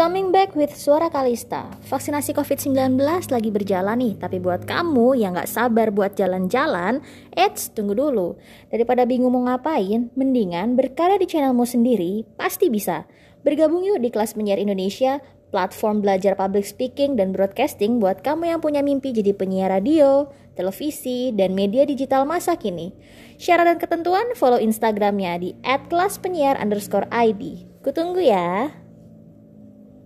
Coming back with Suara Kalista. Vaksinasi COVID-19 lagi berjalan nih Tapi buat kamu yang gak sabar buat jalan-jalan Eits, tunggu dulu. Daripada bingung mau ngapain Mendingan berkarya di channelmu sendiri Pasti bisa. Bergabung yuk di kelas penyiar Indonesia Platform belajar public speaking dan broadcasting Buat kamu yang punya mimpi jadi penyiar radio Televisi, dan media digital masa kini. Syarat dan ketentuan follow Instagramnya di @kelaspenyiar_id. Kutunggu ya!